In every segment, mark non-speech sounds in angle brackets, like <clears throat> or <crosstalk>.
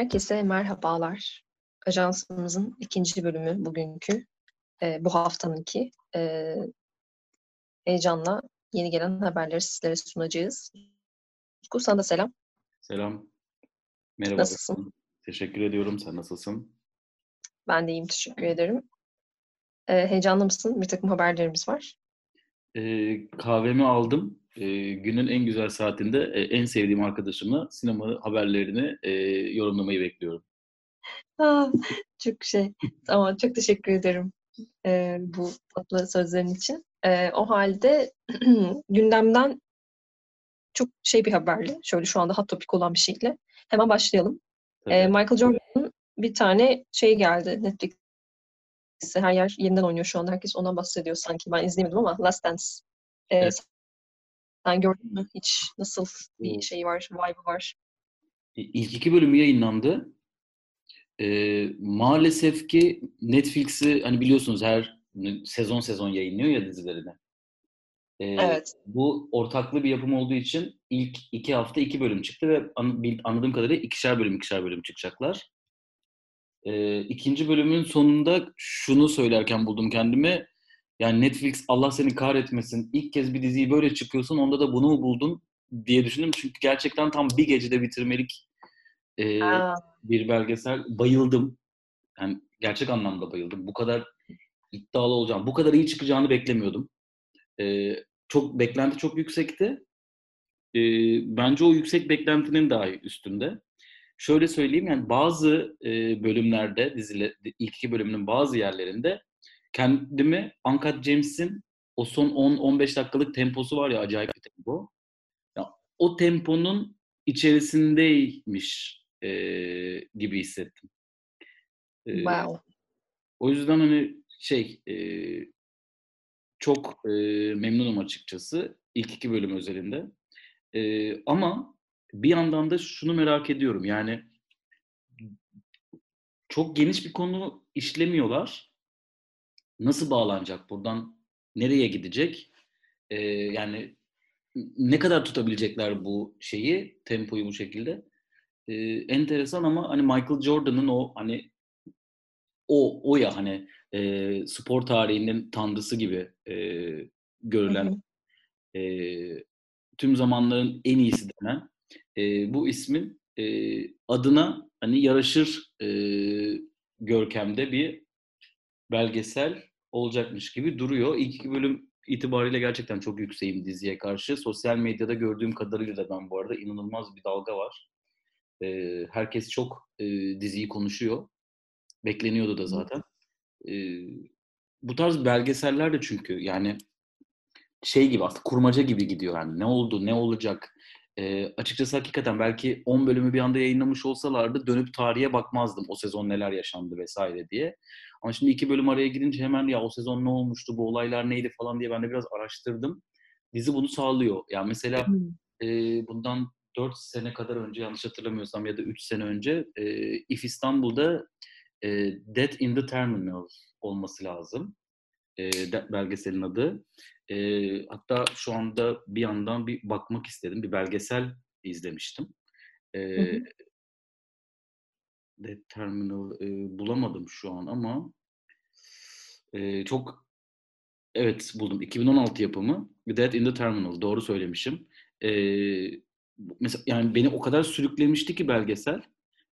Herkese merhabalar. Ajansımızın ikinci bölümü bugünkü, e, bu haftanınki. E, heyecanla yeni gelen haberleri sizlere sunacağız. Utku sana da selam. Selam. Merhaba. Nasılsın? Teşekkür ediyorum. Sen nasılsın? Ben de iyiyim, teşekkür ederim. E, heyecanlı mısın? Bir takım haberlerimiz var. E, kahvemi aldım. E, günün en güzel saatinde e, en sevdiğim arkadaşımla sinema haberlerini e, yorumlamayı bekliyorum. Aa, çok şey. Tamam, çok teşekkür ederim e, bu tatlı sözlerin için. E, o halde <clears throat> gündemden çok şey bir haberle, şöyle şu anda hot topic olan bir şeyle hemen başlayalım. E, Michael Jordan'ın bir tane şey geldi Netflix'e her yer yeniden oynuyor şu anda. Herkes ondan bahsediyor sanki. Ben izleyemedim ama Last Dance. E, Evet. Sen gördün mü hiç? Nasıl bir şey var, vibe var? İlk iki bölümü yayınlandı. E, maalesef ki Netflix'i hani biliyorsunuz her sezon sezon yayınlıyor ya dizilerini. E, Evet. Bu ortaklı bir yapım olduğu için ilk iki hafta iki bölüm çıktı ve anladığım kadarıyla ikişer bölüm ikişer bölüm çıkacaklar. E, ikinci bölümün sonunda şunu söylerken buldum kendimi. Yani Netflix Allah seni kahretmesin. İlk kez bir diziyi böyle çıkıyorsun onda da bunu mu buldun diye düşündüm. Çünkü gerçekten tam bir gecede bitirmelik e, Aa, bir belgesel. Bayıldım. Yani gerçek anlamda bayıldım. Bu kadar iddialı olacağım. Bu kadar iyi çıkacağını beklemiyordum. E, çok beklenti çok yüksekti. E, bence o yüksek beklentinin daha üstünde. Şöyle söyleyeyim yani bazı e, bölümlerde dizile ilk iki bölümünün bazı yerlerinde kendimi Uncut James'in o son 10-15 dakikalık temposu var ya acayip bir tempo. Ya, o temponun içerisindeymiş e, gibi hissettim. E, wow. o yüzden hani şey e, çok e, memnunum açıkçası ilk iki bölüm özelinde. E, ama bir yandan da şunu merak ediyorum yani çok geniş bir konu işlemiyorlar. Nasıl bağlanacak buradan? Nereye gidecek? Ee, yani ne kadar tutabilecekler bu şeyi, tempoyu bu şekilde? Ee, enteresan ama hani Michael Jordan'ın o hani o o ya hani e, spor tarihinin tanrısı gibi e, Hı görülen hı. e, tüm zamanların en iyisi denen e, bu ismin e, adına hani yaraşır e, görkemde bir belgesel olacakmış gibi duruyor. İlk iki bölüm itibariyle gerçekten çok yükseğim diziye karşı. Sosyal medyada gördüğüm kadarıyla da ben bu arada inanılmaz bir dalga var. E, herkes çok e, diziyi konuşuyor. Bekleniyordu da zaten. E, bu tarz belgeseller de çünkü yani şey gibi aslında kurmaca gibi gidiyor yani ne oldu ne olacak Ee, açıkçası hakikaten belki 10 bölümü bir anda yayınlamış olsalardı dönüp tarihe bakmazdım o sezon neler yaşandı vesaire diye. Ama şimdi iki bölüm araya girince hemen ya o sezon ne olmuştu bu olaylar neydi falan diye ben de biraz araştırdım. Dizi bunu sağlıyor. Yani mesela e, bundan 4 sene kadar önce yanlış hatırlamıyorsam ya da 3 sene önce e, If İstanbul'da e, Death in the Terminal olması lazım. E, belgeselin adı. E, hatta şu anda bir yandan bir bakmak istedim. Bir belgesel izlemiştim. E, hı. Terminal e, bulamadım şu an ama e, çok evet buldum. 2016 yapımı Death in the Terminal. Doğru söylemişim. E, mesela yani beni o kadar sürüklemişti ki belgesel.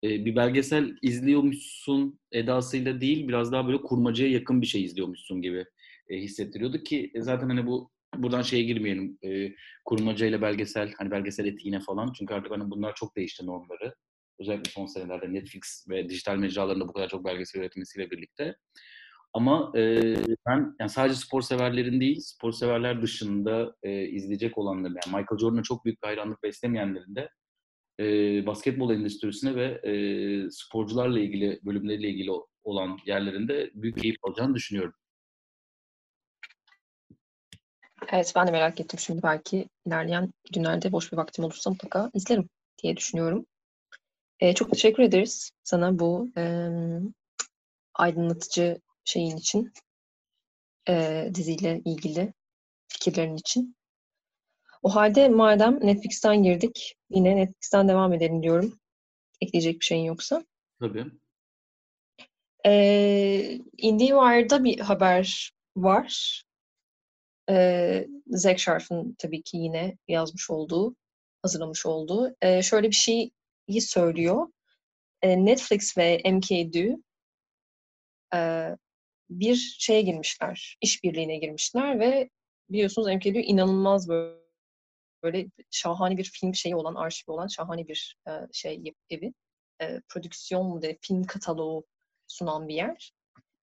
E, bir belgesel izliyormuşsun edasıyla değil biraz daha böyle kurmacaya yakın bir şey izliyormuşsun gibi e, hissettiriyordu ki e, zaten hani bu buradan şeye girmeyelim e, kurmacayla belgesel hani belgesel etiğine falan. Çünkü artık hani bunlar çok değişti normları. Özellikle son senelerde Netflix ve dijital mecralarında bu kadar çok belgesel üretmesiyle birlikte. Ama e, ben yani sadece spor severlerin değil spor severler dışında e, izleyecek olanların yani Michael Jordan'a çok büyük bir hayranlık beslemeyenlerin de e, basketbol endüstrisine ve e, sporcularla ilgili bölümleriyle ilgili olan yerlerinde büyük keyif alacağını düşünüyorum. Evet, ben de merak ettim şimdi belki ilerleyen günlerde boş bir vaktim olursa mutlaka izlerim diye düşünüyorum. Ee, çok teşekkür ederiz sana bu em, aydınlatıcı şeyin için, e, diziyle ilgili fikirlerin için. O halde madem Netflix'ten girdik, yine Netflix'ten devam edelim diyorum. Ekleyecek bir şeyin yoksa. Tabii. Ee, IndieWire'da bir haber var. Ee, Zack Sharf'ın tabii ki yine yazmış olduğu, hazırlamış olduğu. Ee, şöyle bir şeyi söylüyor. Ee, Netflix ve MKDU e, bir şeye girmişler, işbirliğine girmişler ve biliyorsunuz MKDU inanılmaz böyle, böyle şahane bir film şeyi olan, arşivi olan şahane bir e, şey evi. E, prodüksiyon mu de, film kataloğu sunan bir yer.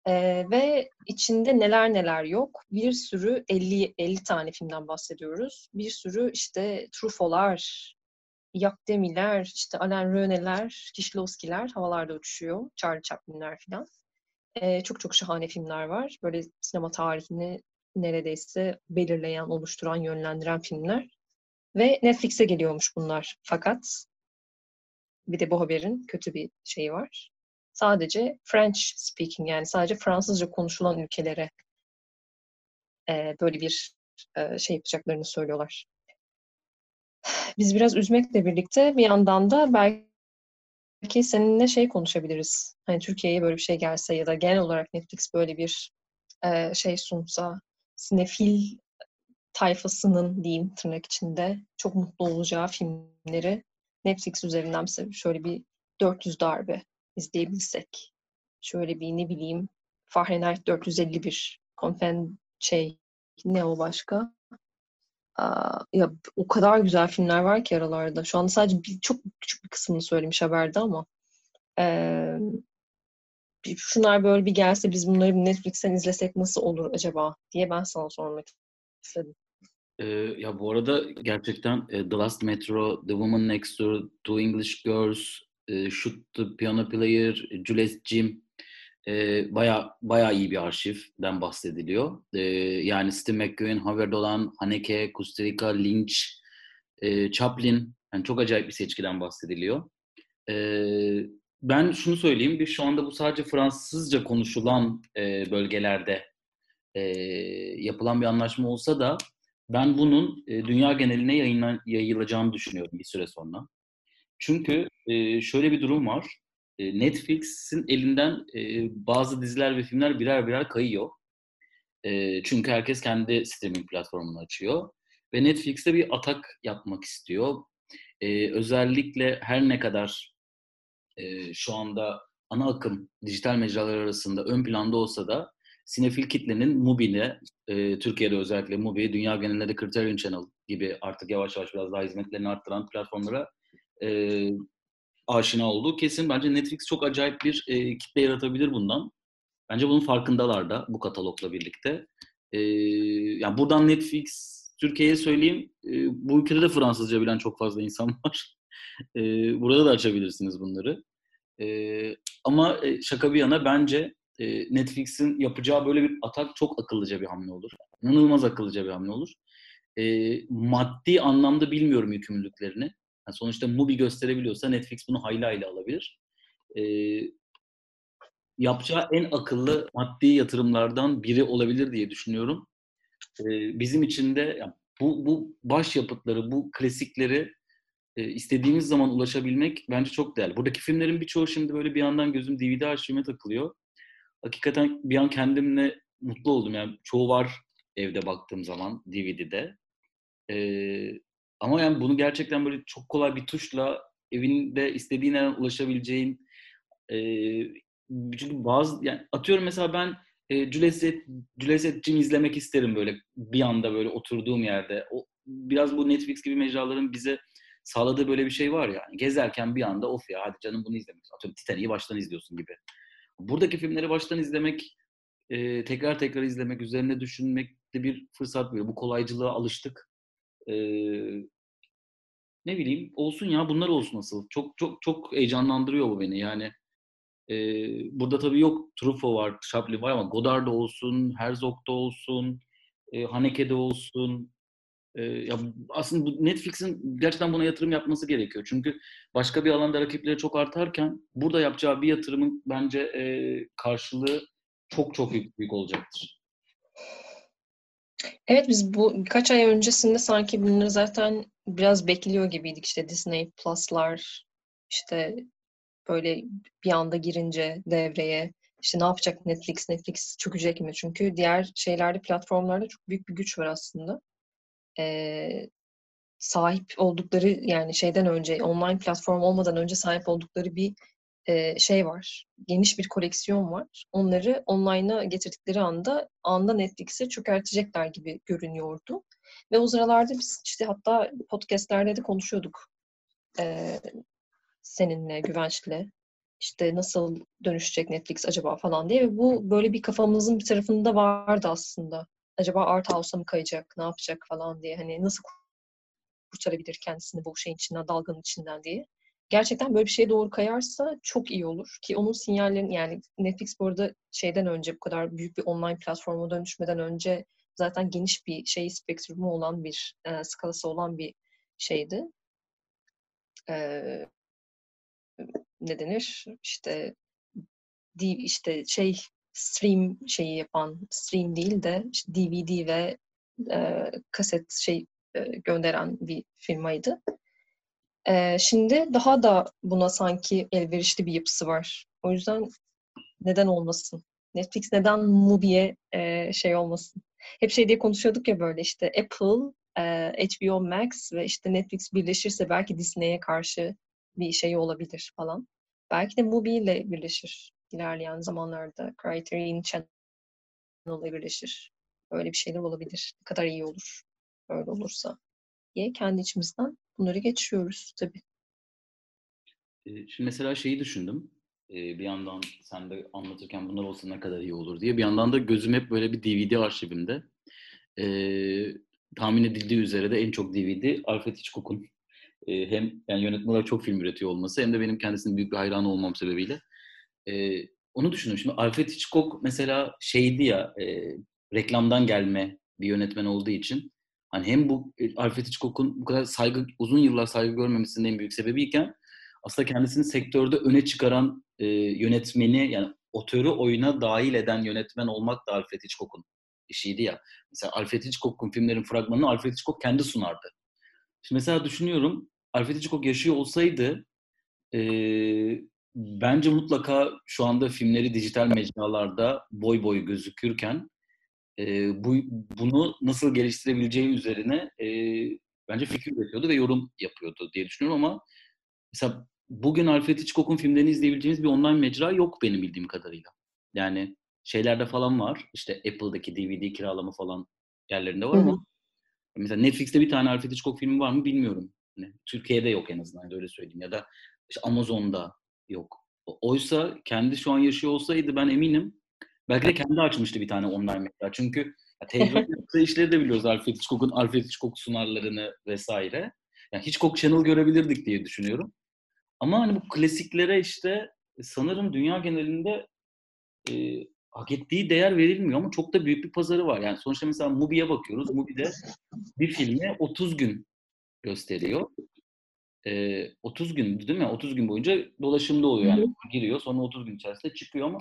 Ee, ve içinde neler neler yok. Bir sürü 50 50 tane filmden bahsediyoruz. Bir sürü işte Truffaut'lar, Jacques Demy'ler, işte Alain René'ler, Kieślowski'ler havalarda uçuşuyor. Charlie Chaplin'ler falan. Ee, çok çok şahane filmler var. Böyle sinema tarihini neredeyse belirleyen, oluşturan, yönlendiren filmler. Ve Netflix'e geliyormuş bunlar. Fakat bir de bu haberin kötü bir şeyi var sadece French speaking yani sadece Fransızca konuşulan ülkelere e, böyle bir e, şey yapacaklarını söylüyorlar. Biz biraz üzmekle birlikte bir yandan da belki seninle şey konuşabiliriz. Hani Türkiye'ye böyle bir şey gelse ya da genel olarak Netflix böyle bir e, şey sunsa, sinefil tayfasının diyeyim tırnak içinde çok mutlu olacağı filmleri Netflix üzerinden şöyle bir 400 darbe izleyebilsek. Şöyle bir ne bileyim Fahrenheit 451 konfen şey ne o başka? Aa, ya o kadar güzel filmler var ki aralarda. Şu anda sadece bir, çok küçük bir kısmını söylemiş haberde ama ee, şunlar böyle bir gelse biz bunları Netflix'ten izlesek nasıl olur acaba diye ben sana sormak istedim. Ee, ya bu arada gerçekten e, The Last Metro, The Woman Next Door, Two English Girls, e, Shoot the Piano Player, Juliet Jim baya baya iyi bir arşivden bahsediliyor. Yani Steve McQueen, Javier Dolan, Haneke, Kusturica, Lynch, Chaplin yani çok acayip bir seçkiden bahsediliyor. Ben şunu söyleyeyim, bir şu anda bu sadece Fransızca konuşulan bölgelerde yapılan bir anlaşma olsa da ben bunun dünya geneline yayınlan, yayılacağını düşünüyorum bir süre sonra. Çünkü e, şöyle bir durum var. E, Netflix'in elinden e, bazı diziler ve filmler birer birer kayıyor. E, çünkü herkes kendi streaming platformunu açıyor. Ve Netflix'te bir atak yapmak istiyor. E, özellikle her ne kadar e, şu anda ana akım dijital mecralar arasında ön planda olsa da sinefil kitlenin Mubi'ne, e, Türkiye'de özellikle Mubi, dünya genelinde de Criterion Channel gibi artık yavaş yavaş biraz daha hizmetlerini arttıran platformlara e, aşina olduğu kesin. Bence Netflix çok acayip bir e, kitle yaratabilir bundan. Bence bunun farkındalar da bu katalogla birlikte. E, yani buradan Netflix Türkiye'ye söyleyeyim. E, bu ülkede de Fransızca bilen çok fazla insan <laughs> var. E, burada da açabilirsiniz bunları. E, ama şaka bir yana bence e, Netflix'in yapacağı böyle bir atak çok akıllıca bir hamle olur. İnanılmaz akıllıca bir hamle olur. E, maddi anlamda bilmiyorum yükümlülüklerini. Yani sonuçta Mubi gösterebiliyorsa Netflix bunu hayli hayli alabilir. E, yapacağı en akıllı maddi yatırımlardan biri olabilir diye düşünüyorum. E, bizim için de yani bu, bu baş yapıtları, bu klasikleri e, istediğimiz zaman ulaşabilmek bence çok değerli. Buradaki filmlerin birçoğu şimdi böyle bir yandan gözüm DVD arşivime takılıyor. Hakikaten bir an kendimle mutlu oldum. Yani çoğu var evde baktığım zaman DVD'de. Ee, ama yani bunu gerçekten böyle çok kolay bir tuşla evinde istediğin yerden ulaşabileceğin e, çünkü bazı yani atıyorum mesela ben e, Juliet, Jim izlemek isterim böyle bir anda böyle oturduğum yerde. O, biraz bu Netflix gibi mecraların bize sağladığı böyle bir şey var yani. Gezerken bir anda of ya hadi canım bunu izlemek. Atıyorum Titanic'i baştan izliyorsun gibi. Buradaki filmleri baştan izlemek, e, tekrar tekrar izlemek, üzerine düşünmekte bir fırsat veriyor. Bu kolaycılığa alıştık e, ne bileyim olsun ya bunlar olsun asıl. Çok çok çok heyecanlandırıyor bu beni yani. E, burada tabii yok Truffaut var, Chaplin var ama Godard da olsun, Herzog da olsun, e, Haneke de olsun. E, ya aslında bu Netflix'in gerçekten buna yatırım yapması gerekiyor. Çünkü başka bir alanda rakipleri çok artarken burada yapacağı bir yatırımın bence e, karşılığı çok çok büyük, olacaktır. Evet biz bu birkaç ay öncesinde sanki bunları zaten biraz bekliyor gibiydik işte Disney Plus'lar işte böyle bir anda girince devreye işte ne yapacak Netflix? Netflix çökecek mi? Çünkü diğer şeylerde, platformlarda çok büyük bir güç var aslında. Ee, sahip oldukları yani şeyden önce, online platform olmadan önce sahip oldukları bir e, şey var. Geniş bir koleksiyon var. Onları online'a getirdikleri anda anda Netflix'e çökertecekler gibi görünüyordu. Ve o sıralarda biz işte hatta podcastlerde de konuşuyorduk. Ee, seninle, Güvenç'le işte nasıl dönüşecek Netflix acaba falan diye ve bu böyle bir kafamızın bir tarafında vardı aslında. Acaba Art House'a mı kayacak, ne yapacak falan diye. Hani nasıl kurtarabilir kendisini bu şeyin içinden, dalganın içinden diye. Gerçekten böyle bir şeye doğru kayarsa çok iyi olur. Ki onun sinyallerini yani Netflix bu arada şeyden önce bu kadar büyük bir online platforma dönüşmeden önce zaten geniş bir şey spektrumu olan bir e, skalası olan bir şeydi. E, ne denir? İşte işte şey stream şeyi yapan stream değil de işte DVD ve e, kaset şey e, gönderen bir firmaydı. E, şimdi daha da buna sanki elverişli bir yapısı var. O yüzden neden olmasın? Netflix neden Mubi'ye e, şey olmasın? Hep şey diye konuşuyorduk ya böyle işte Apple, e, HBO Max ve işte Netflix birleşirse belki Disney'e karşı bir şey olabilir falan. Belki de Mubi ile birleşir ilerleyen zamanlarda. Criterion Channel ile birleşir. Öyle bir şeyler olabilir. Ne kadar iyi olur öyle olursa diye kendi içimizden bunları geçiyoruz tabii. Şimdi mesela şeyi düşündüm. Bir yandan sen de anlatırken bunlar olsa ne kadar iyi olur diye. Bir yandan da gözüm hep böyle bir DVD arşivimde. Tahmin edildiği üzere de en çok DVD Alfred Hitchcock'un hem yani yönetmen olarak çok film üretiyor olması hem de benim kendisinin büyük bir hayranı olmam sebebiyle. E, onu düşündüm. Şimdi Alfred Hitchcock mesela şeydi ya e, reklamdan gelme bir yönetmen olduğu için hani hem bu e, Alfred Hitchcock'un bu kadar saygı uzun yıllar saygı görmemesinin en büyük sebebiyken aslında kendisini sektörde öne çıkaran e, yönetmeni yani otörü oyuna dahil eden yönetmen olmak da Alfred Hitchcock'un işiydi ya. Mesela Alfred Hitchcock'un filmlerin fragmanını Alfred Hitchcock kendi sunardı. Şimdi mesela düşünüyorum Alfred Hitchcock yaşıyor olsaydı e, bence mutlaka şu anda filmleri dijital mecralarda boy boy gözükürken e, bu bunu nasıl geliştirebileceği üzerine e, bence fikir üretiyordu ve yorum yapıyordu diye düşünüyorum ama mesela bugün Alfred Hitchcock'un filmlerini izleyebileceğimiz bir online mecra yok benim bildiğim kadarıyla. Yani şeylerde falan var. İşte Apple'daki DVD kiralama falan yerlerinde var ama mesela Netflix'te bir tane Alfred Hitchcock filmi var mı bilmiyorum. Yani Türkiye'de yok en azından öyle söyleyeyim ya da işte Amazon'da yok. Oysa kendi şu an yaşıyor olsaydı ben eminim belki de kendi açmıştı bir tane online mecra. Çünkü <laughs> yaptığı işleri de biliyoruz Alfred Hitchcock'un Alfred Hitchcock sunarlarını vesaire. Yani Hitchcock Channel görebilirdik diye düşünüyorum. Ama hani bu klasiklere işte sanırım dünya genelinde e, hak ettiği değer verilmiyor ama çok da büyük bir pazarı var. Yani sonuçta mesela Mubi'ye bakıyoruz. Mubi'de bir filmi 30 gün gösteriyor. E, 30 gün değil mi? 30 gün boyunca dolaşımda oluyor yani. Giriyor sonra 30 gün içerisinde çıkıyor ama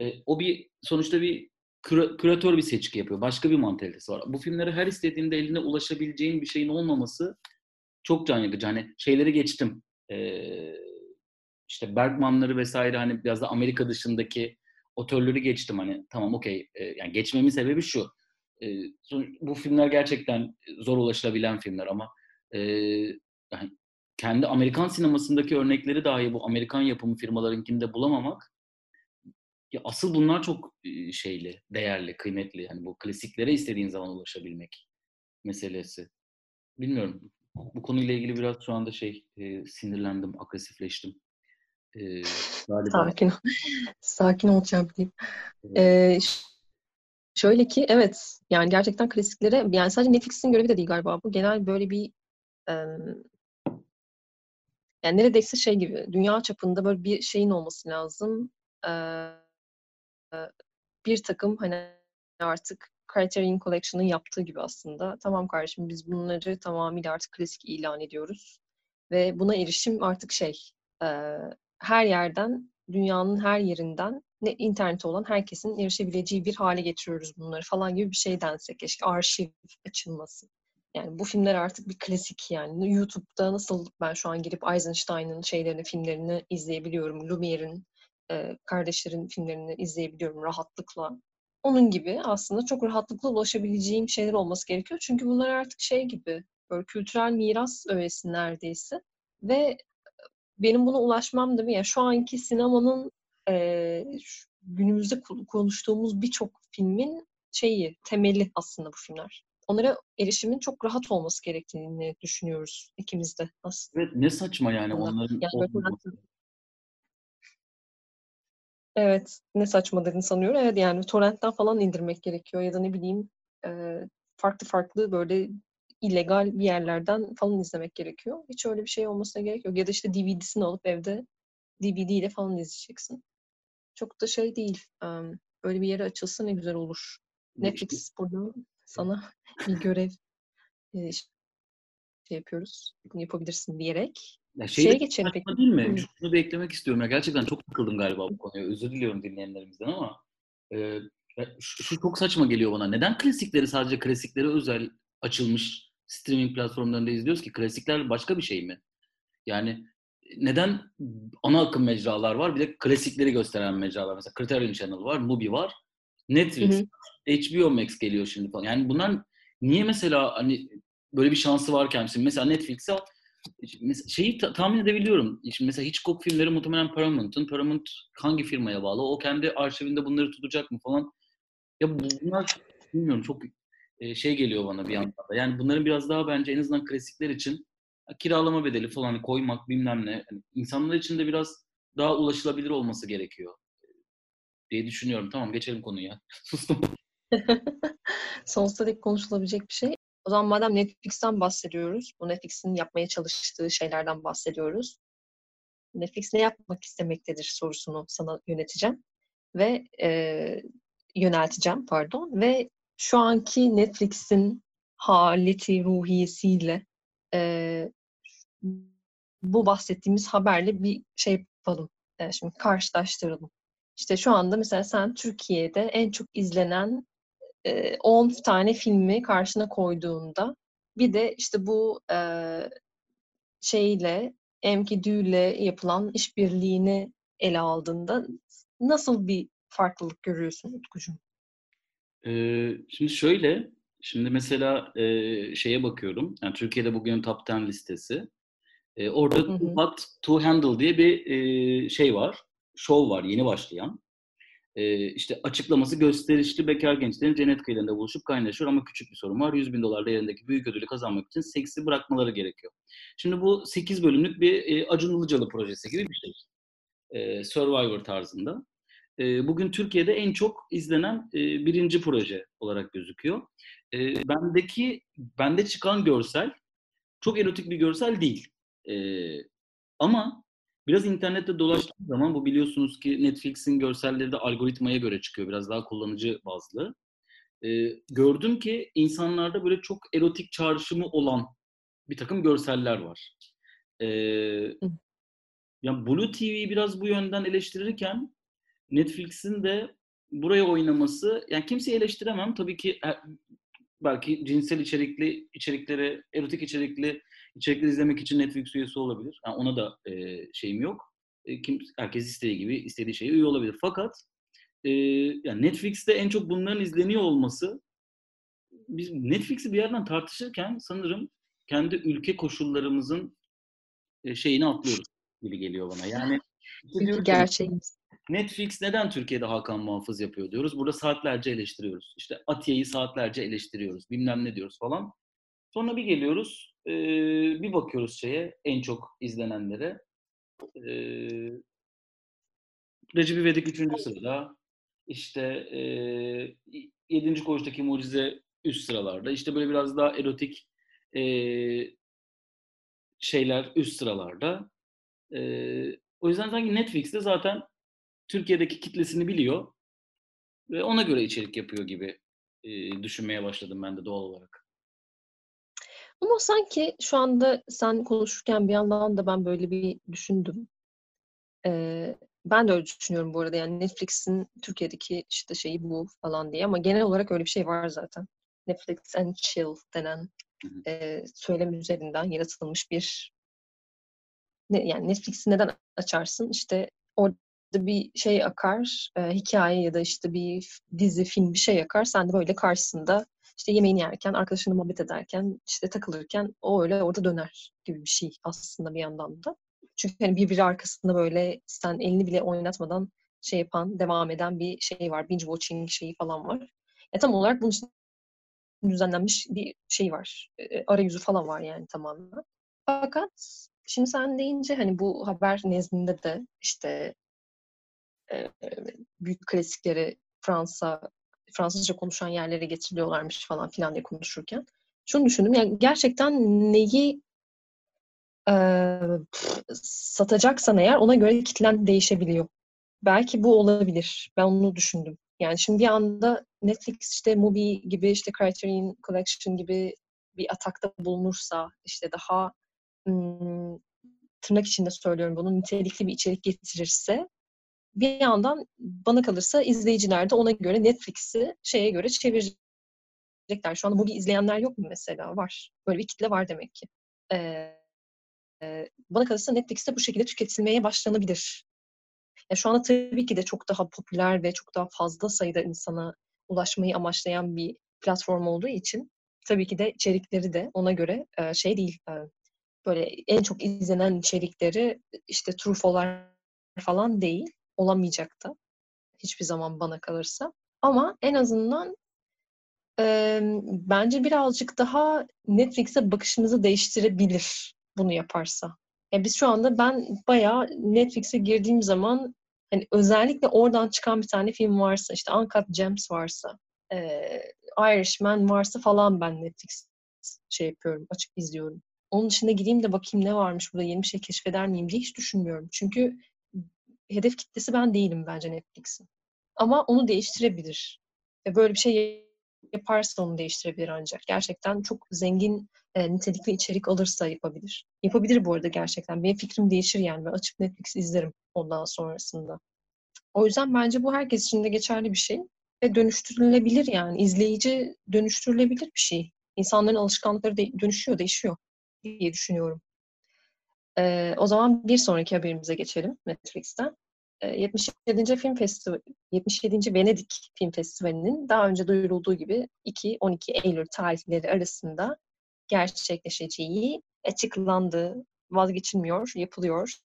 e, o bir sonuçta bir küra, küratör bir seçki yapıyor. Başka bir mantalitesi var. Bu filmlere her istediğinde eline ulaşabileceğin bir şeyin olmaması çok can yakıcı. Hani şeyleri geçtim. E, işte Bergman'ları vesaire hani biraz da Amerika dışındaki otörleri geçtim hani tamam okey e, yani geçmemin sebebi şu e, bu filmler gerçekten zor ulaşılabilen filmler ama e, yani kendi Amerikan sinemasındaki örnekleri dahi bu Amerikan yapımı firmalarınkinde bulamamak ya asıl bunlar çok şeyli, değerli, kıymetli. Yani bu klasiklere istediğin zaman ulaşabilmek meselesi. Bilmiyorum. Bu konuyla ilgili biraz şu anda şey e, sinirlendim, agresifleştim. E, Sakin ol. Sakin olacağım diyeyim. Ee, şöyle ki evet yani gerçekten klasiklere yani sadece Netflix'in görevi de değil galiba bu. Genel böyle bir yani neredeyse şey gibi dünya çapında böyle bir şeyin olması lazım. Bir takım hani artık Criterion Collection'ın yaptığı gibi aslında. Tamam kardeşim biz bunları tamamıyla artık klasik ilan ediyoruz. Ve buna erişim artık şey her yerden, dünyanın her yerinden ne interneti olan herkesin erişebileceği bir hale getiriyoruz bunları falan gibi bir şey dense keşke arşiv açılması Yani bu filmler artık bir klasik yani. YouTube'da nasıl ben şu an girip Eisenstein'ın şeylerini, filmlerini izleyebiliyorum. Lumiere'in, e, kardeşlerin filmlerini izleyebiliyorum rahatlıkla. Onun gibi aslında çok rahatlıkla ulaşabileceğim şeyler olması gerekiyor. Çünkü bunlar artık şey gibi, böyle kültürel miras öğesi neredeyse. Ve benim buna ulaşmam da yani şu anki sinemanın e, günümüzde konuştuğumuz birçok filmin şeyi, temeli aslında bu filmler. Onlara erişimin çok rahat olması gerektiğini düşünüyoruz ikimiz de aslında. Evet ne saçma yani onların yani Evet, ne saçma dedin sanıyorum. Evet yani torrentten falan indirmek gerekiyor ya da ne bileyim e, farklı farklı böyle illegal bir yerlerden falan izlemek gerekiyor. Hiç öyle bir şey olmasına gerek yok. Ya da işte DVD'sini alıp evde DVD ile falan izleyeceksin. Çok da şey değil. Um, böyle bir yere açılsa ne güzel olur. Netflix burada sana <laughs> bir görev e, şey yapıyoruz. Bunu yapabilirsin diyerek. Ya şey Şeye geçelim peki. Değil mi? Şunu da eklemek istiyorum. Ya gerçekten çok takıldım galiba bu konuya. Özür diliyorum dinleyenlerimizden ama e, şu, şu çok saçma geliyor bana. Neden klasikleri sadece klasiklere özel açılmış streaming platformlarında izliyoruz ki? Klasikler başka bir şey mi? Yani neden ana akım mecralar var bir de klasikleri gösteren mecralar. Mesela Criterion Channel var, Mubi var, Netflix, hı hı. HBO Max geliyor şimdi falan. Yani bunlar niye mesela hani böyle bir şansı varken şimdi mesela Netflix'e şeyi ta- tahmin edebiliyorum. Şimdi mesela Hitchcock filmleri muhtemelen Paramount'un. Paramount hangi firmaya bağlı? O kendi arşivinde bunları tutacak mı falan. Ya bunlar bilmiyorum çok şey geliyor bana bir yandan da. Yani bunların biraz daha bence en azından klasikler için kiralama bedeli falan koymak bilmem ne. Yani insanlar için de biraz daha ulaşılabilir olması gerekiyor diye düşünüyorum. Tamam geçelim konuya. <laughs> Sustum. <laughs> Sonsuza dek konuşulabilecek bir şey. O zaman madem Netflix'ten bahsediyoruz, bu Netflix'in yapmaya çalıştığı şeylerden bahsediyoruz. Netflix ne yapmak istemektedir sorusunu sana yöneteceğim ve e, yönelteceğim pardon ve şu anki Netflix'in haleti ruhiyesiyle e, bu bahsettiğimiz haberle bir şey yapalım. E, şimdi karşılaştıralım. İşte şu anda mesela sen Türkiye'de en çok izlenen 10 e, tane filmi karşına koyduğunda bir de işte bu e, şeyle Emkidü'yle yapılan işbirliğini ele aldığında nasıl bir farklılık görüyorsun Utkucuğum? Ee, şimdi şöyle, şimdi mesela e, şeye bakıyorum, yani Türkiye'de bugün Top 10 listesi. E, orada Hot to Handle diye bir e, şey var, show var yeni başlayan e, işte açıklaması gösterişli bekar gençlerin cennet kıyılarında buluşup kaynaşıyor ama küçük bir sorun var. 100 bin dolar değerindeki büyük ödülü kazanmak için seksi bırakmaları gerekiyor. Şimdi bu 8 bölümlük bir e, Acun Ilıcalı projesi gibi bir şey. E, Survivor tarzında. E, bugün Türkiye'de en çok izlenen e, birinci proje olarak gözüküyor. E, bendeki, bende çıkan görsel çok erotik bir görsel değil. E, ama Biraz internette dolaştığım zaman bu biliyorsunuz ki Netflix'in görselleri de algoritmaya göre çıkıyor. Biraz daha kullanıcı bazlı. Ee, gördüm ki insanlarda böyle çok erotik çağrışımı olan bir takım görseller var. Ee, yani Blue TV'yi biraz bu yönden eleştirirken Netflix'in de buraya oynaması, yani kimseyi eleştiremem. Tabii ki e, belki cinsel içerikli içerikleri, erotik içerikli içerikleri izlemek için Netflix üyesi olabilir. Yani ona da e, şeyim yok. E, kim herkes istediği gibi istediği şeye üye olabilir. Fakat e, yani Netflix'te en çok bunların izleniyor olması biz Netflix'i bir yerden tartışırken sanırım kendi ülke koşullarımızın e, şeyini atlıyoruz gibi geliyor bana. Yani gerçeğimiz. Netflix neden Türkiye'de Hakan Muhafız yapıyor diyoruz. Burada saatlerce eleştiriyoruz. İşte Atiye'yi saatlerce eleştiriyoruz. Bilmem ne diyoruz falan. Sonra bir geliyoruz e, bir bakıyoruz şeye en çok izlenenlere. E, Recep İvedik 3. sırada. İşte e, 7. koğuştaki mucize üst sıralarda. İşte böyle biraz daha erotik e, şeyler üst sıralarda. E, o yüzden sanki Netflix'te zaten Türkiye'deki kitlesini biliyor ve ona göre içerik yapıyor gibi e, düşünmeye başladım ben de doğal olarak. Ama sanki şu anda sen konuşurken bir yandan da ben böyle bir düşündüm. Ee, ben de öyle düşünüyorum bu arada. Yani Netflix'in Türkiye'deki işte şeyi bu falan diye ama genel olarak öyle bir şey var zaten. Netflix and chill denen e, söylem üzerinden yaratılmış bir ne, yani Netflix'i neden açarsın? İşte orada bir şey akar, e, hikaye ya da işte bir dizi, film bir şey akar. Sen de böyle karşısında işte yemeğini yerken, arkadaşınla muhabbet ederken, işte takılırken o öyle orada döner gibi bir şey aslında bir yandan da. Çünkü hani birbiri arkasında böyle sen elini bile oynatmadan şey yapan, devam eden bir şey var. Binge watching şeyi falan var. E, tam olarak bunun için düzenlenmiş bir şey var. E, arayüzü falan var yani tamamen. Fakat şimdi sen deyince hani bu haber nezdinde de işte e, büyük klasikleri Fransa Fransızca konuşan yerlere getiriliyorlarmış falan filan diye konuşurken şunu düşündüm. Yani gerçekten neyi e, satacaksan eğer ona göre kitlen değişebiliyor. Belki bu olabilir. Ben onu düşündüm. Yani şimdi bir anda Netflix işte Mubi gibi işte Criterion Collection gibi bir atakta bulunursa işte daha ım, tırnak içinde söylüyorum bunu nitelikli bir içerik getirirse bir yandan bana kalırsa izleyiciler de ona göre Netflix'i şeye göre çevirecekler. Şu anda Mubi izleyenler yok mu mesela? Var. Böyle bir kitle var demek ki. Ee, e, bana kalırsa Netflix'te bu şekilde tüketilmeye başlanabilir. Ya şu anda tabii ki de çok daha popüler ve çok daha fazla sayıda insana ulaşmayı amaçlayan bir platform olduğu için tabii ki de içerikleri de ona göre e, şey değil. E, böyle en çok izlenen içerikleri işte trufolar falan değil. Olamayacak da. Hiçbir zaman bana kalırsa. Ama en azından e, bence birazcık daha Netflix'e bakışımızı değiştirebilir bunu yaparsa. Yani biz şu anda ben bayağı Netflix'e girdiğim zaman hani özellikle oradan çıkan bir tane film varsa işte Uncut Gems varsa e, Irishman varsa falan ben Netflix şey yapıyorum, açıp izliyorum. Onun dışında gideyim de bakayım ne varmış burada yeni bir şey keşfeder miyim diye hiç düşünmüyorum. Çünkü hedef kitlesi ben değilim bence Netflix'in. Ama onu değiştirebilir. Ve böyle bir şey yaparsa onu değiştirebilir ancak. Gerçekten çok zengin, e, nitelikli içerik alırsa yapabilir. Yapabilir bu arada gerçekten. Benim fikrim değişir yani. Ben açıp Netflix izlerim ondan sonrasında. O yüzden bence bu herkes için de geçerli bir şey. Ve dönüştürülebilir yani. izleyici dönüştürülebilir bir şey. İnsanların alışkanlıkları de dönüşüyor, değişiyor diye düşünüyorum. Ee, o zaman bir sonraki haberimize geçelim Netflix'ten. 77. Film Festivali, 77. Venedik Film Festivali'nin daha önce duyurulduğu gibi 2-12 Eylül tarihleri arasında gerçekleşeceği açıklandı. Vazgeçilmiyor, yapılıyor.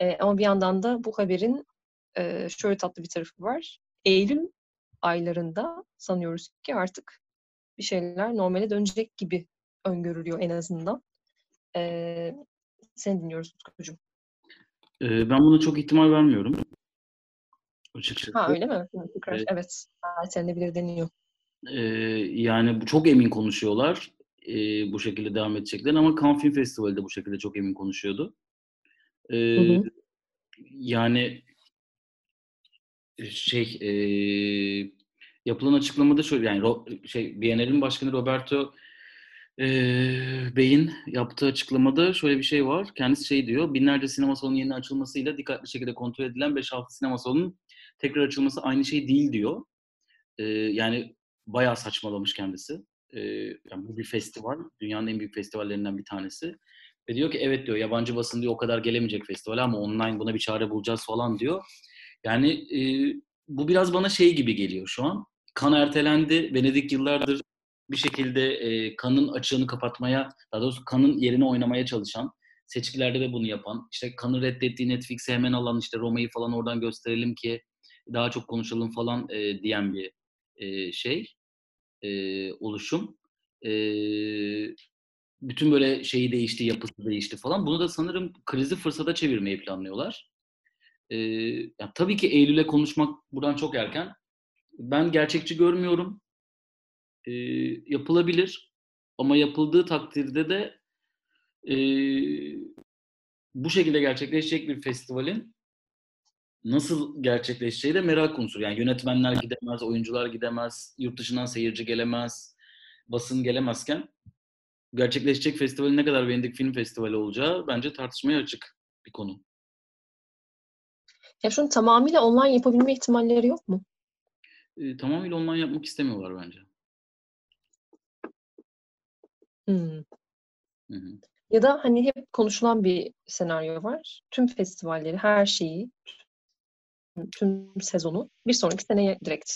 E, ama bir yandan da bu haberin e, şöyle tatlı bir tarafı var. Eylül aylarında sanıyoruz ki artık bir şeyler normale dönecek gibi öngörülüyor en azından. E, seni dinliyoruz Utkucuğum. Ee, ben buna çok ihtimal vermiyorum. Açıkçası. Ha öyle mi? Tekrar, evet. evet. Ertelenebilir deniyor. Ee, yani çok emin konuşuyorlar. Ee, bu şekilde devam edecekler ama Cannes Film Festivali de bu şekilde çok emin konuşuyordu. Ee, hı hı. Yani şey e, yapılan açıklamada şöyle yani şey Biennale'in başkanı Roberto e, Bey'in yaptığı açıklamada şöyle bir şey var. Kendisi şey diyor, binlerce sinema salonunun yeni açılmasıyla dikkatli şekilde kontrol edilen 5-6 sinema salonunun tekrar açılması aynı şey değil diyor. E, yani bayağı saçmalamış kendisi. E, yani bu bir festival, dünyanın en büyük festivallerinden bir tanesi. Ve diyor ki evet diyor yabancı basın diyor o kadar gelemeyecek festival ama online buna bir çare bulacağız falan diyor. Yani e, bu biraz bana şey gibi geliyor şu an. Kan ertelendi. Venedik yıllardır bir şekilde e, kanın açığını kapatmaya, daha doğrusu kanın yerine oynamaya çalışan, seçkilerde de bunu yapan, işte kanı reddettiği Netflix'e hemen alan işte Roma'yı falan oradan gösterelim ki daha çok konuşalım falan e, diyen bir e, şey, e, oluşum. E, bütün böyle şeyi değişti, yapısı değişti falan. Bunu da sanırım krizi fırsata çevirmeyi planlıyorlar. E, ya tabii ki Eylül'e konuşmak buradan çok erken. Ben gerçekçi görmüyorum e, yapılabilir. Ama yapıldığı takdirde de e, bu şekilde gerçekleşecek bir festivalin nasıl gerçekleşeceği de merak unsuru. Yani yönetmenler gidemez, oyuncular gidemez, yurt dışından seyirci gelemez, basın gelemezken gerçekleşecek festivalin ne kadar Venedik Film Festivali olacağı bence tartışmaya açık bir konu. Ya şunu tamamıyla online yapabilme ihtimalleri yok mu? E, tamamıyla online yapmak istemiyorlar bence. Hımm. Hı hı. Ya da, hani, hep konuşulan bir senaryo var. Tüm festivalleri, her şeyi, tüm sezonu bir sonraki seneye direkt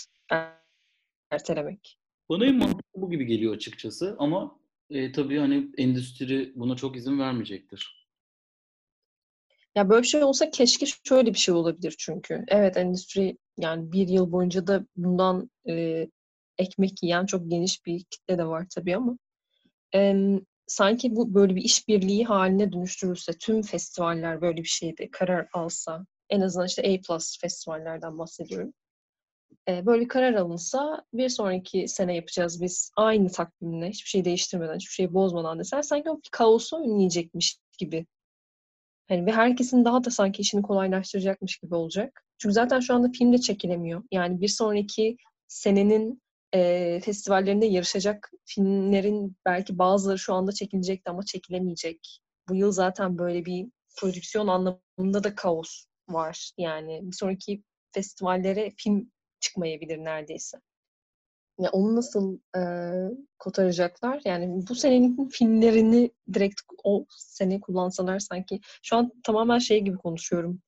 ertelemek. Bana en mantıklı bu gibi geliyor açıkçası ama, eee, tabii, hani, endüstri buna çok izin vermeyecektir. Ya, böyle bir şey olsa keşke şöyle bir şey olabilir çünkü. Evet, endüstri, yani, 1 yıl boyunca da bundan, eee, ekmek yiyen çok geniş bir kitle de var tabii ama, emm, sanki bu böyle bir işbirliği hâline dönüştürülse, tüm festivaller böyle bir şeyde karar alsa, en azından, işte, A+ festivallerden bahsediyorum. Eee, böyle karar alınsa, bir sonraki sene yapacağız biz aynı takvimle, hiçbir şeyi değiştirmeden, hiçbir şeyi bozmadan deseler sanki o kaosu önleyecekmiş gibi. Hani, ve herkesin daha da sanki işini kolaylaştıracakmış gibi olacak. Çünkü zaten şu anda film de çekilemiyor. Yani bir sonraki senenin, eee, festivallerinde yarışacak filmlerin belki bazıları şu anda çekilecekti ama çekilemeyecek. Bu yıl zaten böyle bir prodüksiyon anlamında da kaos var. Yani bir sonraki festivallere film çıkmayabilir neredeyse. Ya, onu nasıl, eee, kotaracaklar? Yani bu senenin filmlerini direkt o sene kullansalar sanki Şu an tamamen şey gibi konuşuyorum.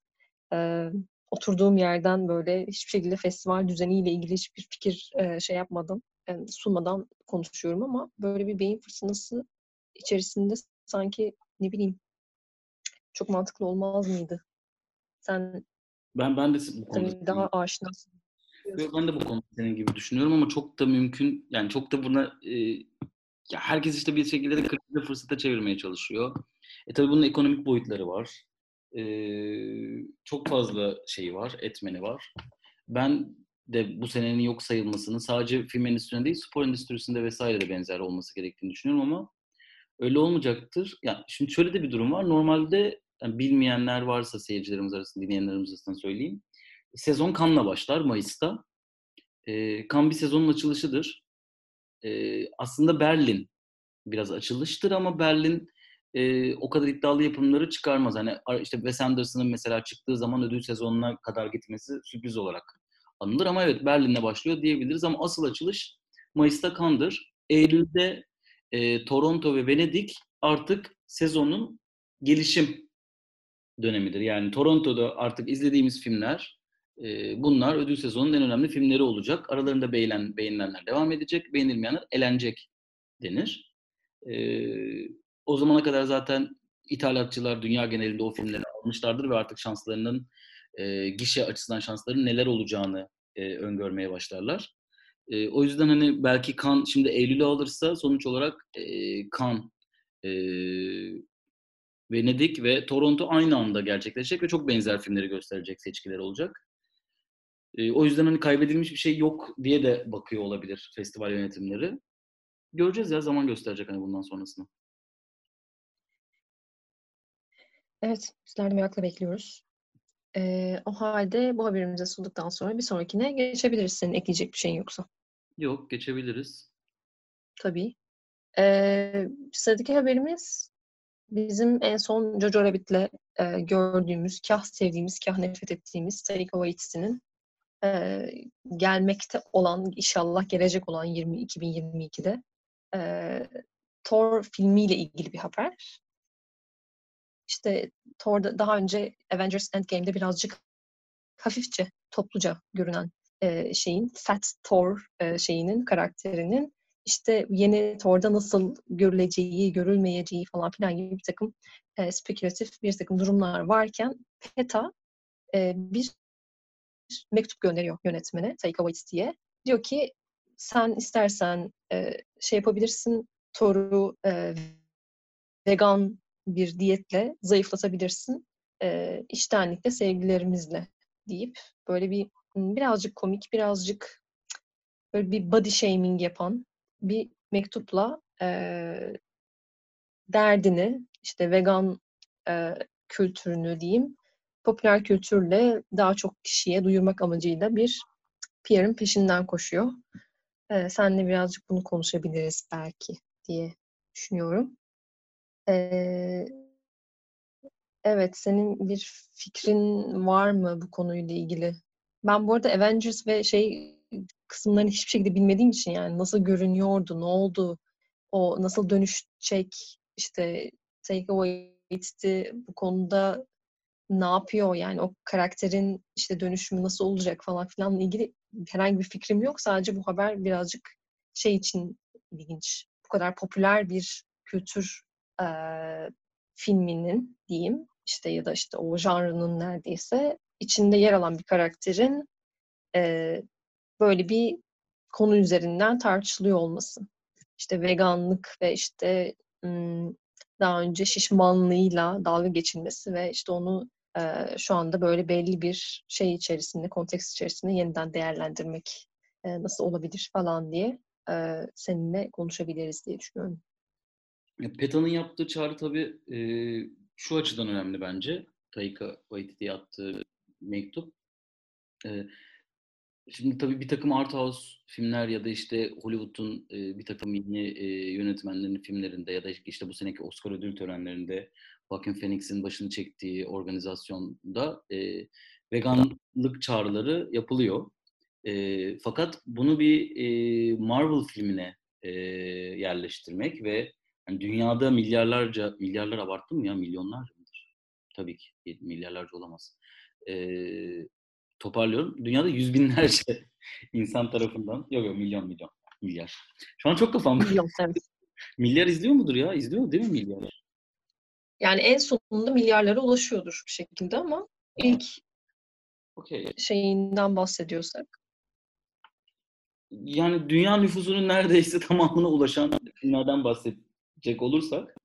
Eee, oturduğum yerden, böyle, hiçbir şekilde festival düzeniyle ilgili hiçbir fikir, eee, şey yapmadan, emm, sunmadan konuşuyorum ama böyle bir beyin fırtınası içerisinde sanki, ne bileyim, çok mantıklı olmaz mıydı? Sen Ben ben de bu konuda daha aşinasın. Ben de bu konuda senin gibi düşünüyorum ama çok da mümkün, yani, çok da buna, eee, ya, herkes, işte, bir şekilde de krizi fırsata çevirmeye çalışıyor. E, tabii bunun ekonomik boyutları var. Eee, çok fazla şeyi var, etmeni var. Ben de bu senenin yok sayılmasının sadece film endüstrisinde değil, spor endüstrisinde vs. de benzer olması gerektiğini düşünüyorum ama öyle olmayacaktır. Ya, şimdi şöyle de bir durum var. Normalde, hani, bilmeyenler varsa seyircilerimiz arasında, dinleyenlerimiz arasında söyleyeyim. Sezon Cannes'la başlar Mayıs'ta. Eee, Cannes bir sezonun açılışıdır. Eee, aslında Berlin biraz açılıştır ama Berlin, eee, o kadar iddialı yapımları çıkarmaz. Hani, işte, Wes Anderson'ın mesela çıktığı zaman ödül sezonuna kadar gitmesi sürpriz olarak anılır ama evet, Berlin'le başlıyor diyebiliriz ama asıl açılış Mayıs'ta Cannes'dır. Eylül'de, eee, Toronto ve Venedik artık sezonun gelişim dönemidir. Yani Toronto'da artık izlediğimiz filmler, eee, bunlar ödül sezonunun en önemli filmleri olacak. Aralarında beğenilen beğenilenler devam edecek, beğenilmeyenler elenecek denir. Eee, o zamana kadar zaten ithalatçılar dünya genelinde o filmleri almışlardır ve artık şanslarının, eee, gişe açısından şanslarının neler olacağını, eee, öngörmeye başlarlar. Eee, o yüzden, hani, belki Cannes şimdi eylüle alırsa sonuç olarak, eee, Cannes, eee, Venedik ve Toronto aynı anda gerçekleşecek ve çok benzer filmleri gösterecek seçkiler olacak. Eee, o yüzden, hani, kaybedilmiş bir şey yok diye de bakıyor olabilir festival yönetimleri. Göreceğiz ya, zaman gösterecek, hani, bundan sonrasını. Evet, bizler de merakla bekliyoruz. Eee, o hâlde bu haberimizi sunduktan sonra bir sonrakine geçebiliriz senin ekleyecek bir şeyin yoksa. Yok, geçebiliriz. Tabii. Eee, sıradaki haberimiz bizim en son Jojo Rabbit'le, eee, gördüğümüz, kâh sevdiğimiz, kâh nefret ettiğimiz Taika Waititi'nin, eee, gelmekte olan, inşallah gelecek olan 20 2022'de, eee, Thor filmiyle ilgili bir haber. İşte, Thor'da daha önce Avengers Endgame'de birazcık hafifçe, topluca görünen, eee, şeyin, Fat Thor, eee, şeyinin, karakterinin, işte, yeni Thor'da nasıl görüleceği, görülmeyeceği falan filan gibi birtakım, eee, spekülatif birtakım durumlar varken PETA, eee, bir mektup gönderiyor yönetmene, Taika Waititi'ye. Diyor ki, "Sen istersen, eee, şey yapabilirsin, Thor'u, eee, vegan bir diyetle zayıflatabilirsin, eee, içtenlikle, sevgilerimizle." deyip böyle bir, birazcık komik, birazcık böyle bir body shaming yapan bir mektupla, eee, derdini, işte, vegan, eee, kültürünü diyeyim, popüler kültürle daha çok kişiye duyurmak amacıyla bir PR'ın peşinden koşuyor. Eee, seninle birazcık bunu konuşabiliriz belki diye düşünüyorum. Evet, senin bir fikrin var mı bu konuyla ilgili? Ben bu arada Avengers ve şey kısımlarını hiçbir şekilde bilmediğim için, yani, nasıl görünüyordu, ne oldu, o nasıl dönüşecek işte Take Away It'ti bu konuda ne yapıyor yani o karakterin işte dönüşümü nasıl olacak falan filanla ilgili herhangi bir fikrim yok. Sadece bu haber birazcık şey için ilginç. Bu kadar popüler bir kültür e, filminin diyeyim işte ya da işte o janrının neredeyse içinde yer alan bir karakterin e, böyle bir konu üzerinden tartışılıyor olması. İşte veganlık ve işte daha önce şişmanlığıyla dalga geçilmesi ve işte onu şu anda böyle belli bir şey içerisinde, konteks içerisinde yeniden değerlendirmek nasıl olabilir falan diye seninle konuşabiliriz diye düşünüyorum. PETA'nın yaptığı çağrı tabii e, şu açıdan önemli bence. Taika Waititi'ye attığı mektup. E, Şimdi tabii bir takım art house filmler ya da işte Hollywood'un e, bir takım yeni e, yönetmenlerin filmlerinde ya da işte bu seneki Oscar ödül törenlerinde Joaquin Phoenix'in başını çektiği organizasyonda e, veganlık çağrıları yapılıyor. E, fakat bunu bir e, Marvel filmine e, yerleştirmek ve yani dünyada milyarlarca, milyarlar abarttım ya milyonlarca mıdır? Tabii ki milyarlarca olamaz. E, toparlıyorum. Dünyada yüz binlerce <laughs> insan tarafından, yok yok milyon milyon, milyar. Şu an çok kafam. Milyon <laughs> milyar izliyor mudur ya? İzliyor değil mi milyar? Yani en sonunda milyarlara ulaşıyordur bir şekilde ama ilk okay. şeyinden bahsediyorsak. Yani dünya nüfusunun neredeyse tamamına ulaşan filmlerden bahsedecek olursak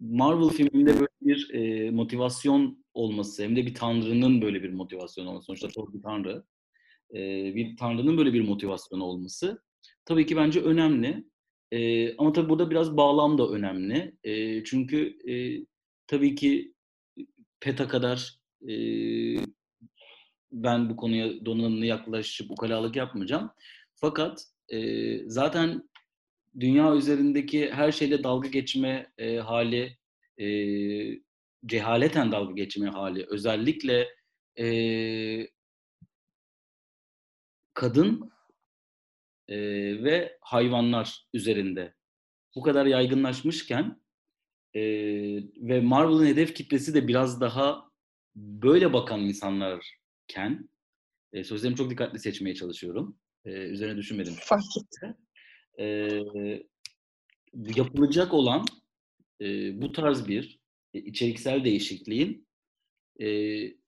Marvel filminde böyle bir e, motivasyon olması hem de bir tanrının böyle bir motivasyon olması. Sonuçta Thor bir tanrı. E, bir tanrının böyle bir motivasyonu olması tabii ki bence önemli. E, ama tabii burada biraz bağlam da önemli. E, çünkü e, tabii ki PETA kadar e, ben bu konuya donanımlı yaklaşıp ukalalık yapmayacağım. Fakat e, zaten dünya üzerindeki her şeyle dalga geçme e, hali, e, cehaleten dalga geçme hali, özellikle e, kadın e, ve hayvanlar üzerinde bu kadar yaygınlaşmışken e, ve Marvel'ın hedef kitlesi de biraz daha böyle bakan insanlarken e, sözlerimi çok dikkatli seçmeye çalışıyorum. E, üzerine düşünmedim. Fark etti e, yapılacak olan e, bu tarz bir e, içeriksel değişikliğin e,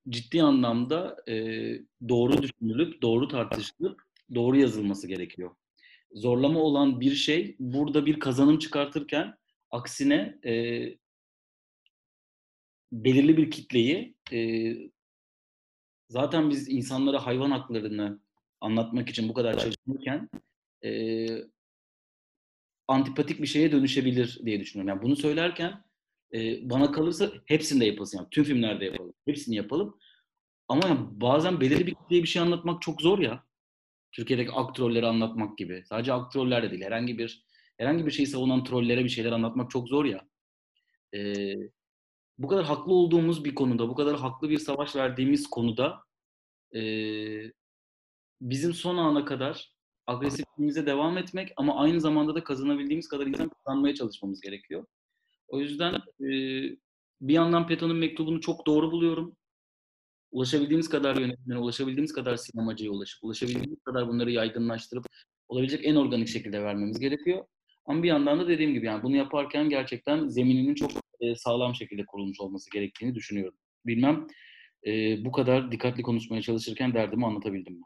ciddi anlamda e, doğru düşünülüp, doğru tartışılıp, doğru yazılması gerekiyor. Zorlama olan bir şey burada bir kazanım çıkartırken aksine e, belirli bir kitleyi e, zaten biz insanlara hayvan haklarını anlatmak için bu kadar çalışırken e, antipatik bir şeye dönüşebilir diye düşünüyorum. Yani bunu söylerken e, bana kalırsa hepsini de yapılsın. Yani tüm filmlerde yapalım. Hepsini yapalım. Ama yani bazen belirli bir kitleye bir şey anlatmak çok zor ya. Türkiye'deki aktörleri anlatmak gibi. Sadece aktörler de değil. Herhangi bir herhangi bir şeyi savunan trollere bir şeyler anlatmak çok zor ya. Ee, bu kadar haklı olduğumuz bir konuda, bu kadar haklı bir savaş verdiğimiz konuda e, bizim son ana kadar agresifliğimize devam etmek ama aynı zamanda da kazanabildiğimiz kadar insan kazanmaya çalışmamız gerekiyor. O yüzden e, bir yandan Peto'nun mektubunu çok doğru buluyorum. Ulaşabildiğimiz kadar yönetmene, ulaşabildiğimiz kadar sinemacıya ulaşıp, ulaşabildiğimiz kadar bunları yaygınlaştırıp olabilecek en organik şekilde vermemiz gerekiyor. Ama bir yandan da dediğim gibi yani bunu yaparken gerçekten zemininin çok e, sağlam şekilde kurulmuş olması gerektiğini düşünüyorum. Bilmem e, bu kadar dikkatli konuşmaya çalışırken derdimi anlatabildim mi?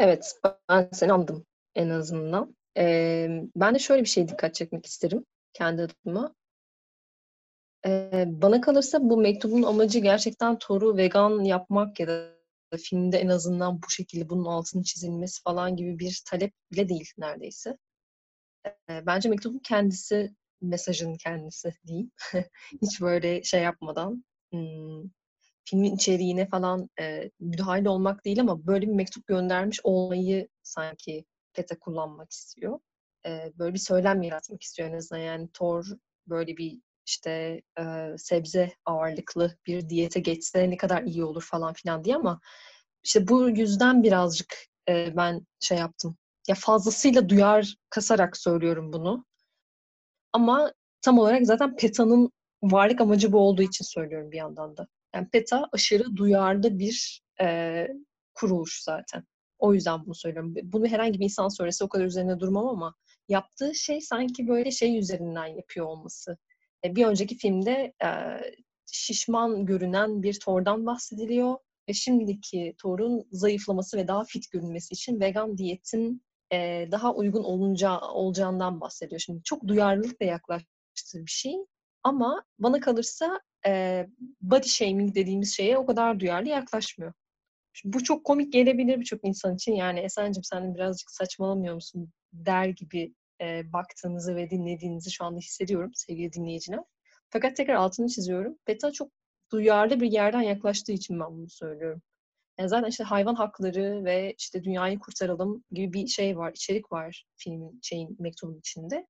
Evet, ben seni anladım en azından. Ee, ben de şöyle bir şey dikkat çekmek isterim kendi adıma. Ee, bana kalırsa bu mektubun amacı gerçekten Thor'u vegan yapmak ya da filmde en azından bu şekilde bunun altını çizilmesi falan gibi bir talep bile değil neredeyse. Ee, bence mektubun kendisi, mesajın kendisi diyeyim. <laughs> Hiç böyle şey yapmadan, hmm, filmin içeriğine falan e, müdahale olmak değil ama böyle bir mektup göndermiş olmayı sanki PETA kullanmak istiyor. E, böyle bir söylem yaratmak istiyor en azından. Yani Thor böyle bir işte e, sebze ağırlıklı bir diyete geçse ne kadar iyi olur falan filan diye ama işte bu yüzden birazcık e, ben şey yaptım. Ya fazlasıyla duyar kasarak söylüyorum bunu. Ama tam olarak zaten PETA'nın varlık amacı bu olduğu için söylüyorum bir yandan da. Yani PETA aşırı duyarlı bir e, kuruluş zaten. O yüzden bunu söylüyorum. Bunu herhangi bir insan söylese o kadar üzerine durmam ama yaptığı şey sanki böyle şey üzerinden yapıyor olması. E, bir önceki filmde şişman görünen bir Thor'dan bahsediliyor ve şimdiki Thor'un zayıflaması ve daha fit görünmesi için vegan diyetin daha uygun olunca olacağından bahsediyor. Şimdi çok duyarlılıkla yaklaştığı bir şey ama bana kalırsa e, body shaming dediğimiz şeye o kadar duyarlı yaklaşmıyor. Şimdi bu çok komik gelebilir birçok insan için. Yani Esen'cim sen birazcık saçmalamıyor musun der gibi e, baktığınızı ve dinlediğinizi şu anda hissediyorum sevgili dinleyiciler. Fakat tekrar altını çiziyorum. Beta çok duyarlı bir yerden yaklaştığı için ben bunu söylüyorum. Yani zaten işte hayvan hakları ve işte dünyayı kurtaralım gibi bir şey var, içerik var filmin şeyin mektubun içinde.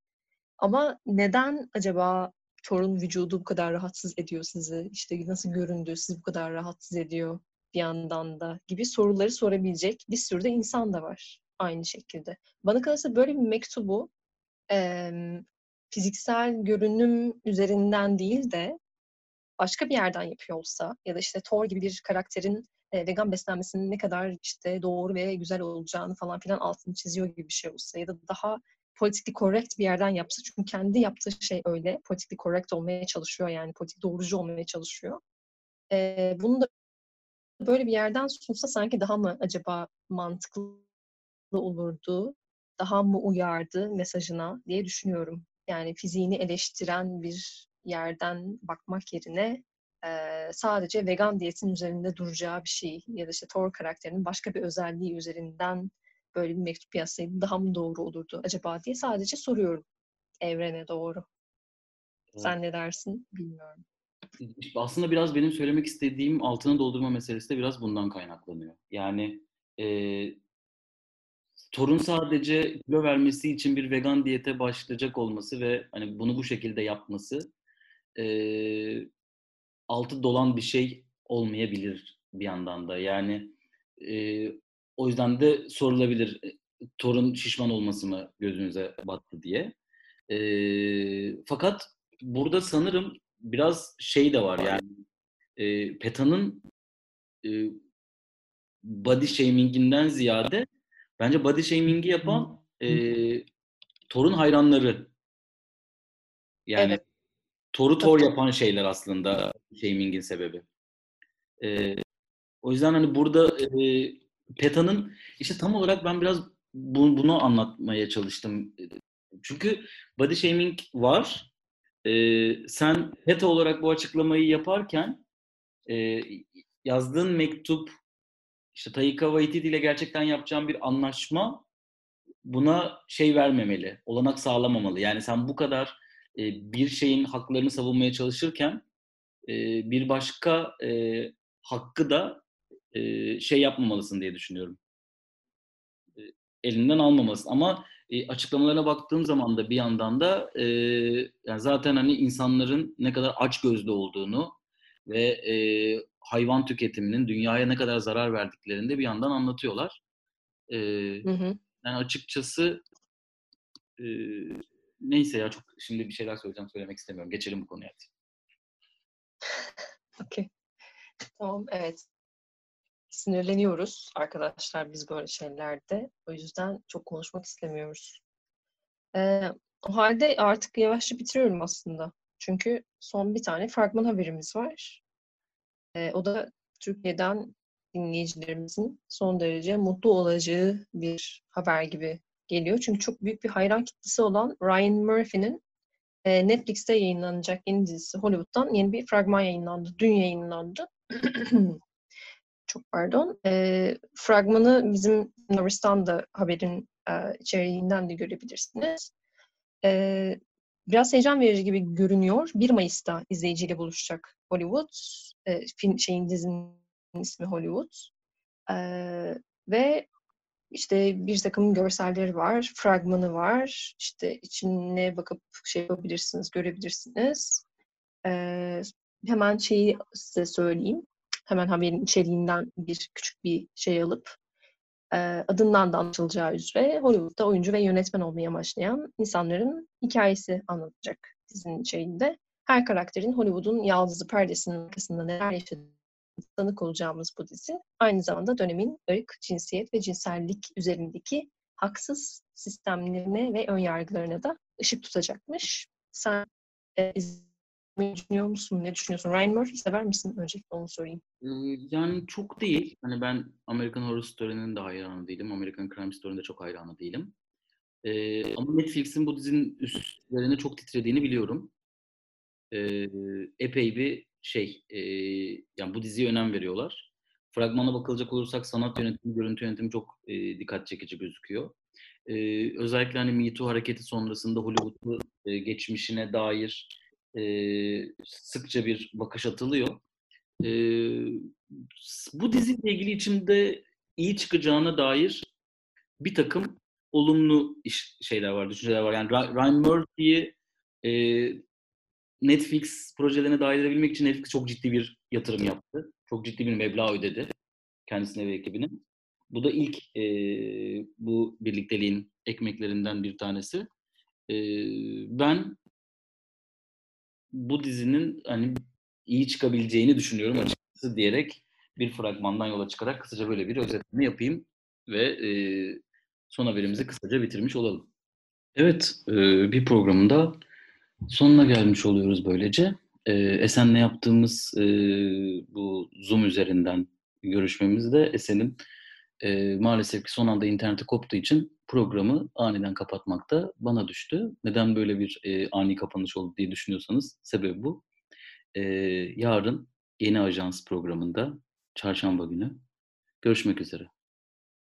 Ama neden acaba Thor'un vücudu bu kadar rahatsız ediyor sizi? İşte nasıl göründüğü sizi bu kadar rahatsız ediyor bir yandan da gibi soruları sorabilecek bir sürü de insan da var aynı şekilde. Bana kalırsa böyle bir mektubu e, fiziksel görünüm üzerinden değil de başka bir yerden yapıyor olsa ya da işte Thor gibi bir karakterin e, vegan beslenmesinin ne kadar işte doğru ve güzel olacağını falan filan altını çiziyor gibi bir şey olsa ya da daha politically correct bir yerden yapsa çünkü kendi yaptığı şey öyle politically correct olmaya çalışıyor yani politik doğrucu olmaya çalışıyor. E, bunu da böyle bir yerden sunsa sanki daha mı acaba mantıklı olurdu, daha mı uyardı mesajına diye düşünüyorum. Yani fiziğini eleştiren bir yerden bakmak yerine e, sadece vegan diyetin üzerinde duracağı bir şey ya da işte Thor karakterinin başka bir özelliği üzerinden böyle bir mektup yazsaydı daha mı doğru olurdu acaba diye sadece soruyorum evrene doğru. Evet. Sen ne dersin bilmiyorum. Aslında biraz benim söylemek istediğim altını doldurma meselesi de biraz bundan kaynaklanıyor. Yani e, Torun sadece kilo vermesi için bir vegan diyete başlayacak olması ve hani bunu bu şekilde yapması e, altı dolan bir şey olmayabilir bir yandan da. Yani e, o yüzden de sorulabilir torun şişman olması mı gözünüze battı diye. E, fakat burada sanırım biraz şey de var yani e, PETA'nın e, body shaming'inden ziyade bence body shaming'i yapan e, Thor'un hayranları. Yani evet. Thor'u Thor yapan şeyler aslında shaming'in sebebi. E, o yüzden hani burada e, PETA'nın işte tam olarak ben biraz bu, bunu anlatmaya çalıştım. Çünkü body shaming var e, sen PETA olarak bu açıklamayı yaparken e, yazdığın mektup işte Taika Waititi ile gerçekten yapacağın bir anlaşma buna şey vermemeli, olanak sağlamamalı. Yani sen bu kadar e, bir şeyin haklarını savunmaya çalışırken e, bir başka e, hakkı da e, şey yapmamalısın diye düşünüyorum. E, elinden almamalısın. Ama e, açıklamalarına baktığım zaman da bir yandan da e, yani zaten hani insanların ne kadar aç gözlü olduğunu ve e, hayvan tüketiminin dünyaya ne kadar zarar verdiklerini de bir yandan anlatıyorlar. E, hı hı. Yani açıkçası e, neyse ya çok şimdi bir şeyler söyleyeceğim söylemek istemiyorum. Geçelim bu konuya. <laughs> Okey. Tamam evet sinirleniyoruz arkadaşlar biz böyle şeylerde. O yüzden çok konuşmak istemiyoruz. Ee, o halde artık yavaşça bitiriyorum aslında. Çünkü son bir tane fragman haberimiz var. Ee, o da Türkiye'den dinleyicilerimizin son derece mutlu olacağı bir haber gibi geliyor. Çünkü çok büyük bir hayran kitlesi olan Ryan Murphy'nin e, Netflix'te yayınlanacak yeni dizisi Hollywood'dan yeni bir fragman yayınlandı. Dün yayınlandı. <clears throat> çok pardon. E, fragmanı bizim Noristan'da haberin e, içeriğinden de görebilirsiniz. E, biraz heyecan verici gibi görünüyor. 1 Mayıs'ta izleyiciyle buluşacak Hollywood. E, film şeyin dizinin ismi Hollywood. E, ve işte bir takım görselleri var, fragmanı var. İşte içine bakıp şey yapabilirsiniz, görebilirsiniz. Ee, hemen şeyi size söyleyeyim hemen haberin içeriğinden bir küçük bir şey alıp e, adından da anlaşılacağı üzere Hollywood'da oyuncu ve yönetmen olmaya amaçlayan insanların hikayesi anlatacak dizinin içeriğinde. Her karakterin Hollywood'un yaldızı perdesinin arkasında neler yaşadığını tanık olacağımız bu dizi aynı zamanda dönemin ırk, cinsiyet ve cinsellik üzerindeki haksız sistemlerine ve önyargılarına da ışık tutacakmış. Sen e, düşünüyor musun? Ne düşünüyorsun? Ryan Murphy sever misin? Öncelikle onu sorayım. Ee, Yani çok değil. Hani ben American Horror Story'nin de hayranı değilim. American Crime Story'nin de çok hayranı değilim. Ee, ama Netflix'in bu dizinin üstlerine çok titrediğini biliyorum. Ee, epey bir şey, e, yani bu diziye önem veriyorlar. Fragmana bakılacak olursak sanat yönetimi, görüntü yönetimi çok e, dikkat çekici gözüküyor. Ee, özellikle hani Me Too hareketi sonrasında Hollywood'u e, geçmişine dair e, sıkça bir bakış atılıyor. Ee, bu diziyle ilgili içimde iyi çıkacağına dair bir takım olumlu iş, şeyler var, düşünceler var. Yani Ryan Murphy'yi e, Netflix projelerine dahil edebilmek için Netflix çok ciddi bir yatırım yaptı. Çok ciddi bir meblağ ödedi kendisine ve ekibine. Bu da ilk e, bu birlikteliğin ekmeklerinden bir tanesi. E, ben bu dizinin hani iyi çıkabileceğini düşünüyorum açıkçası diyerek bir fragmandan yola çıkarak kısaca böyle bir özetleme yapayım ve e, son haberimizi kısaca bitirmiş olalım. Evet, e, bir programın da sonuna gelmiş oluyoruz böylece. E, Esen'le yaptığımız e, bu Zoom üzerinden görüşmemizde Esen'in e, maalesef ki son anda interneti koptuğu için programı aniden kapatmak da bana düştü. Neden böyle bir e, ani kapanış oldu diye düşünüyorsanız sebebi bu. E, yarın yeni ajans programında çarşamba günü görüşmek üzere.